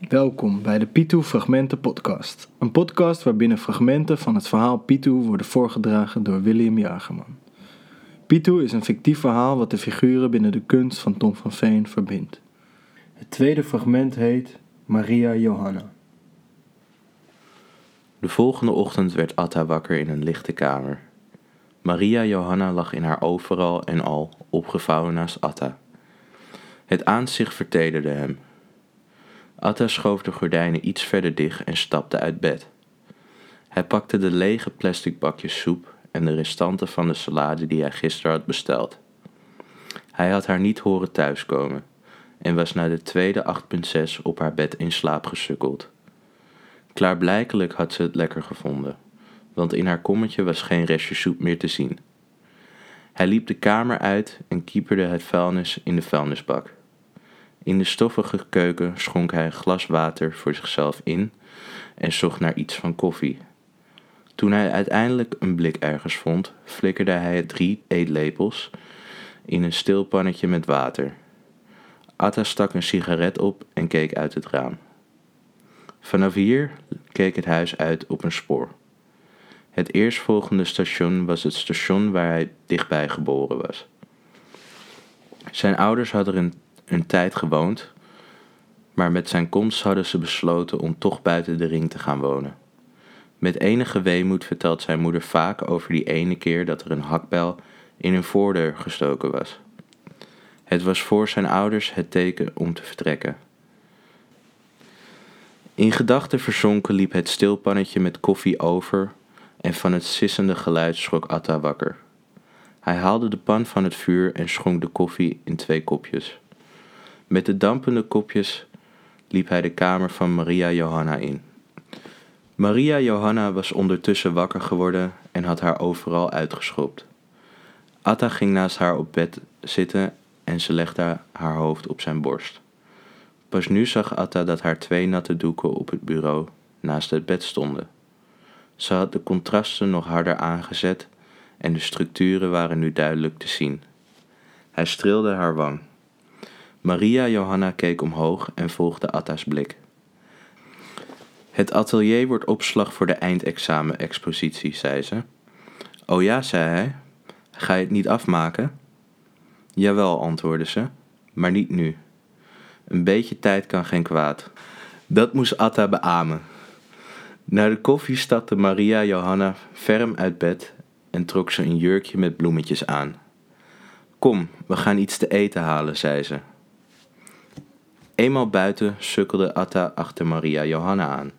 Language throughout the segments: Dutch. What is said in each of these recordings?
Welkom bij de Pitu Fragmenten Podcast. Een podcast waarbinnen fragmenten van het verhaal Pitu worden voorgedragen door William Jagerman. Pitu is een fictief verhaal wat de figuren binnen de kunst van Tom van Veen verbindt. Het tweede fragment heet Maria Johanna. De volgende ochtend werd Atta wakker in een lichte kamer. Maria Johanna lag in haar overal en al opgevouwen naast Atta. Het aanzicht vertederde hem. Atta schoof de gordijnen iets verder dicht en stapte uit bed. Hij pakte de lege plastic bakjes soep en de restanten van de salade die hij gisteren had besteld. Hij had haar niet horen thuiskomen en was na de tweede 8.6 op haar bed in slaap gesukkeld. Klaarblijkelijk had ze het lekker gevonden, want in haar kommetje was geen restje soep meer te zien. Hij liep de kamer uit en kieperde het vuilnis in de vuilnisbak. In de stoffige keuken schonk hij een glas water voor zichzelf in en zocht naar iets van koffie. Toen hij uiteindelijk een blik ergens vond, flikkerde hij drie eetlepels in een stil pannetje met water. Atta stak een sigaret op en keek uit het raam. Vanaf hier keek het huis uit op een spoor. Het eerstvolgende station was het station waar hij dichtbij geboren was. Zijn ouders hadden een, een tijd gewoond, maar met zijn komst hadden ze besloten om toch buiten de ring te gaan wonen. Met enige weemoed vertelt zijn moeder vaak over die ene keer dat er een hakbel in hun voordeur gestoken was. Het was voor zijn ouders het teken om te vertrekken. In gedachten verzonken liep het stilpannetje met koffie over en van het sissende geluid schrok Atta wakker. Hij haalde de pan van het vuur en schonk de koffie in twee kopjes. Met de dampende kopjes liep hij de kamer van Maria Johanna in. Maria Johanna was ondertussen wakker geworden en had haar overal uitgeschopt. Atta ging naast haar op bed zitten en ze legde haar hoofd op zijn borst. Pas nu zag Atta dat haar twee natte doeken op het bureau naast het bed stonden. Ze had de contrasten nog harder aangezet en de structuren waren nu duidelijk te zien. Hij streelde haar wang. Maria Johanna keek omhoog en volgde Atta's blik. Het atelier wordt opslag voor de eindexamen-expositie, zei ze. Oh ja, zei hij. Ga je het niet afmaken? Jawel, antwoordde ze, maar niet nu. Een beetje tijd kan geen kwaad. Dat moest Atta beamen. Na de koffie stapte Maria Johanna ferm uit bed en trok ze een jurkje met bloemetjes aan. Kom, we gaan iets te eten halen, zei ze. Eenmaal buiten sukkelde Atta achter Maria Johanna aan.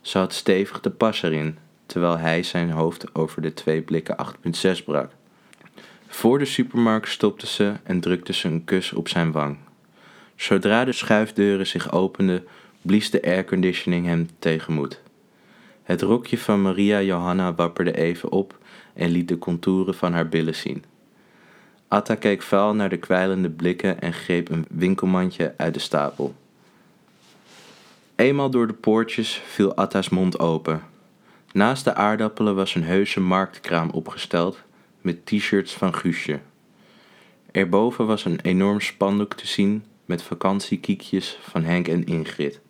Ze had stevig de pas erin, terwijl hij zijn hoofd over de twee blikken 8.6 brak. Voor de supermarkt stopte ze en drukte ze een kus op zijn wang. Zodra de schuifdeuren zich openden, blies de airconditioning hem tegenmoet. Het rokje van Maria Johanna wapperde even op en liet de contouren van haar billen zien. Atta keek vuil naar de kwijlende blikken en greep een winkelmandje uit de stapel. Eenmaal door de poortjes viel Atta's mond open. Naast de aardappelen was een heuse marktkraam opgesteld met t-shirts van Guusje. Erboven was een enorm spandoek te zien met vakantiekiekjes van Henk en Ingrid.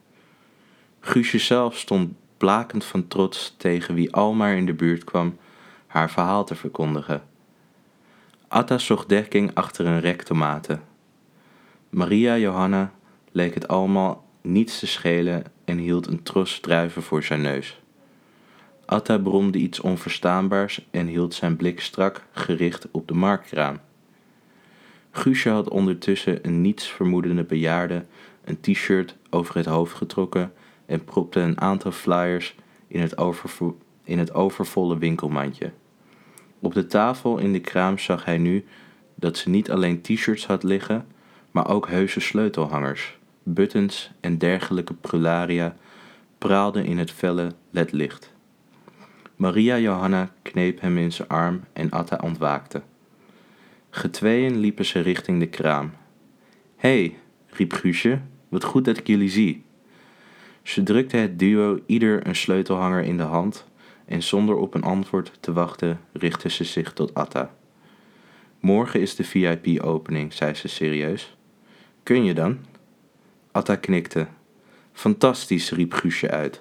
Guusje zelf stond blakend van trots tegen wie al maar in de buurt kwam haar verhaal te verkondigen. Atta zocht dekking achter een rek tomaten. Maria Johanna leek het allemaal niets te schelen en hield een tros druiven voor zijn neus. Atta bromde iets onverstaanbaars en hield zijn blik strak gericht op de marktkraam. Guusje had ondertussen een nietsvermoedende bejaarde een t-shirt over het hoofd getrokken en propte een aantal flyers in het, in het overvolle winkelmandje. Op de tafel in de kraam zag hij nu dat ze niet alleen t-shirts had liggen, maar ook heuse sleutelhangers, buttons en dergelijke prularia praalden in het felle ledlicht. Maria Johanna kneep hem in zijn arm en Atta ontwaakte. Getweeën liepen ze richting de kraam. Hé, hey, riep Guusje, wat goed dat ik jullie zie. Ze drukte het duo ieder een sleutelhanger in de hand en zonder op een antwoord te wachten richtte ze zich tot Atta. Morgen is de VIP-opening, zei ze serieus. Kun je dan? Atta knikte. Fantastisch, riep Guusje uit.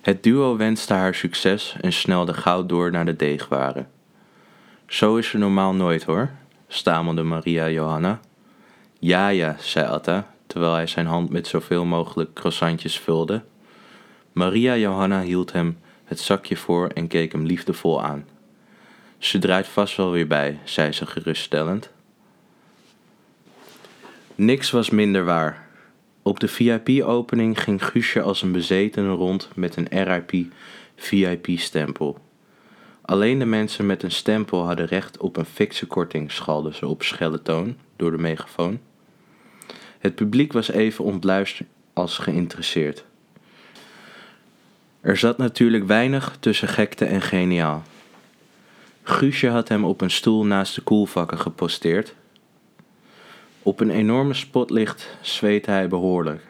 Het duo wenste haar succes en snelde gauw door naar de deegwaren. Zo is er normaal nooit hoor, stamelde Maria Johanna. Ja, ja, zei Atta, terwijl hij zijn hand met zoveel mogelijk croissantjes vulde. Maria Johanna hield hem het zakje voor en keek hem liefdevol aan. Ze draait vast wel weer bij, zei ze geruststellend. Niks was minder waar. Op de VIP-opening ging Guusje als een bezetene rond met een RIP VIP-stempel. Alleen de mensen met een stempel hadden recht op een fikse korting, schalde ze op schelle toon door de megafoon. Het publiek was even ontluisterd als geïnteresseerd. Er zat natuurlijk weinig tussen gekte en geniaal. Guusje had hem op een stoel naast de koelvakken geposteerd. Op een enorme spotlicht zweette hij behoorlijk.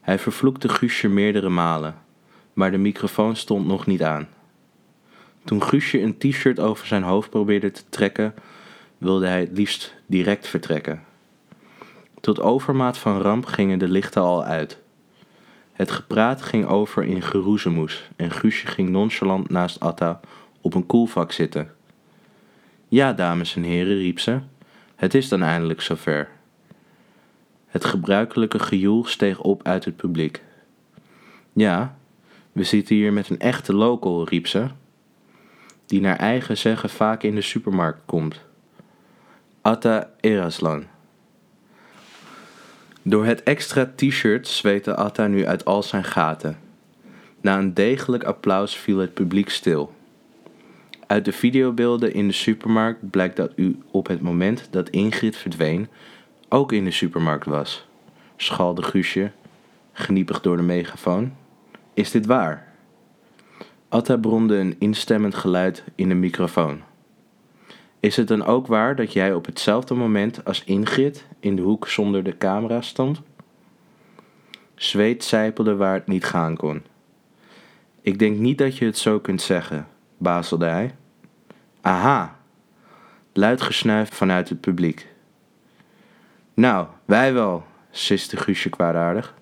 Hij vervloekte Guusje meerdere malen, maar de microfoon stond nog niet aan. Toen Guusje een t-shirt over zijn hoofd probeerde te trekken, wilde hij het liefst direct vertrekken. Tot overmaat van ramp gingen de lichten al uit. Het gepraat ging over in geroezemoes en Guusje ging nonchalant naast Atta op een koelvak zitten. Ja, dames en heren, riep ze, het is dan eindelijk zover. Het gebruikelijke gejoel steeg op uit het publiek. Ja, we zitten hier met een echte local, riep ze, die naar eigen zeggen vaak in de supermarkt komt. Atta Eraslan. Door het extra t-shirt zweette Atta nu uit al zijn gaten. Na een degelijk applaus viel het publiek stil. Uit de videobeelden in de supermarkt blijkt dat u op het moment dat Ingrid verdween ook in de supermarkt was, schalde Guusje, geniepig door de megafoon. Is dit waar? Atta bromde een instemmend geluid in de microfoon. Is het dan ook waar dat jij op hetzelfde moment als Ingrid in de hoek zonder de camera stond? Zweet zijpelde waar het niet gaan kon. Ik denk niet dat je het zo kunt zeggen, bazelde hij. Aha! Luid gesnuif vanuit het publiek. Nou, wij wel, siste Guusje kwaadaardig.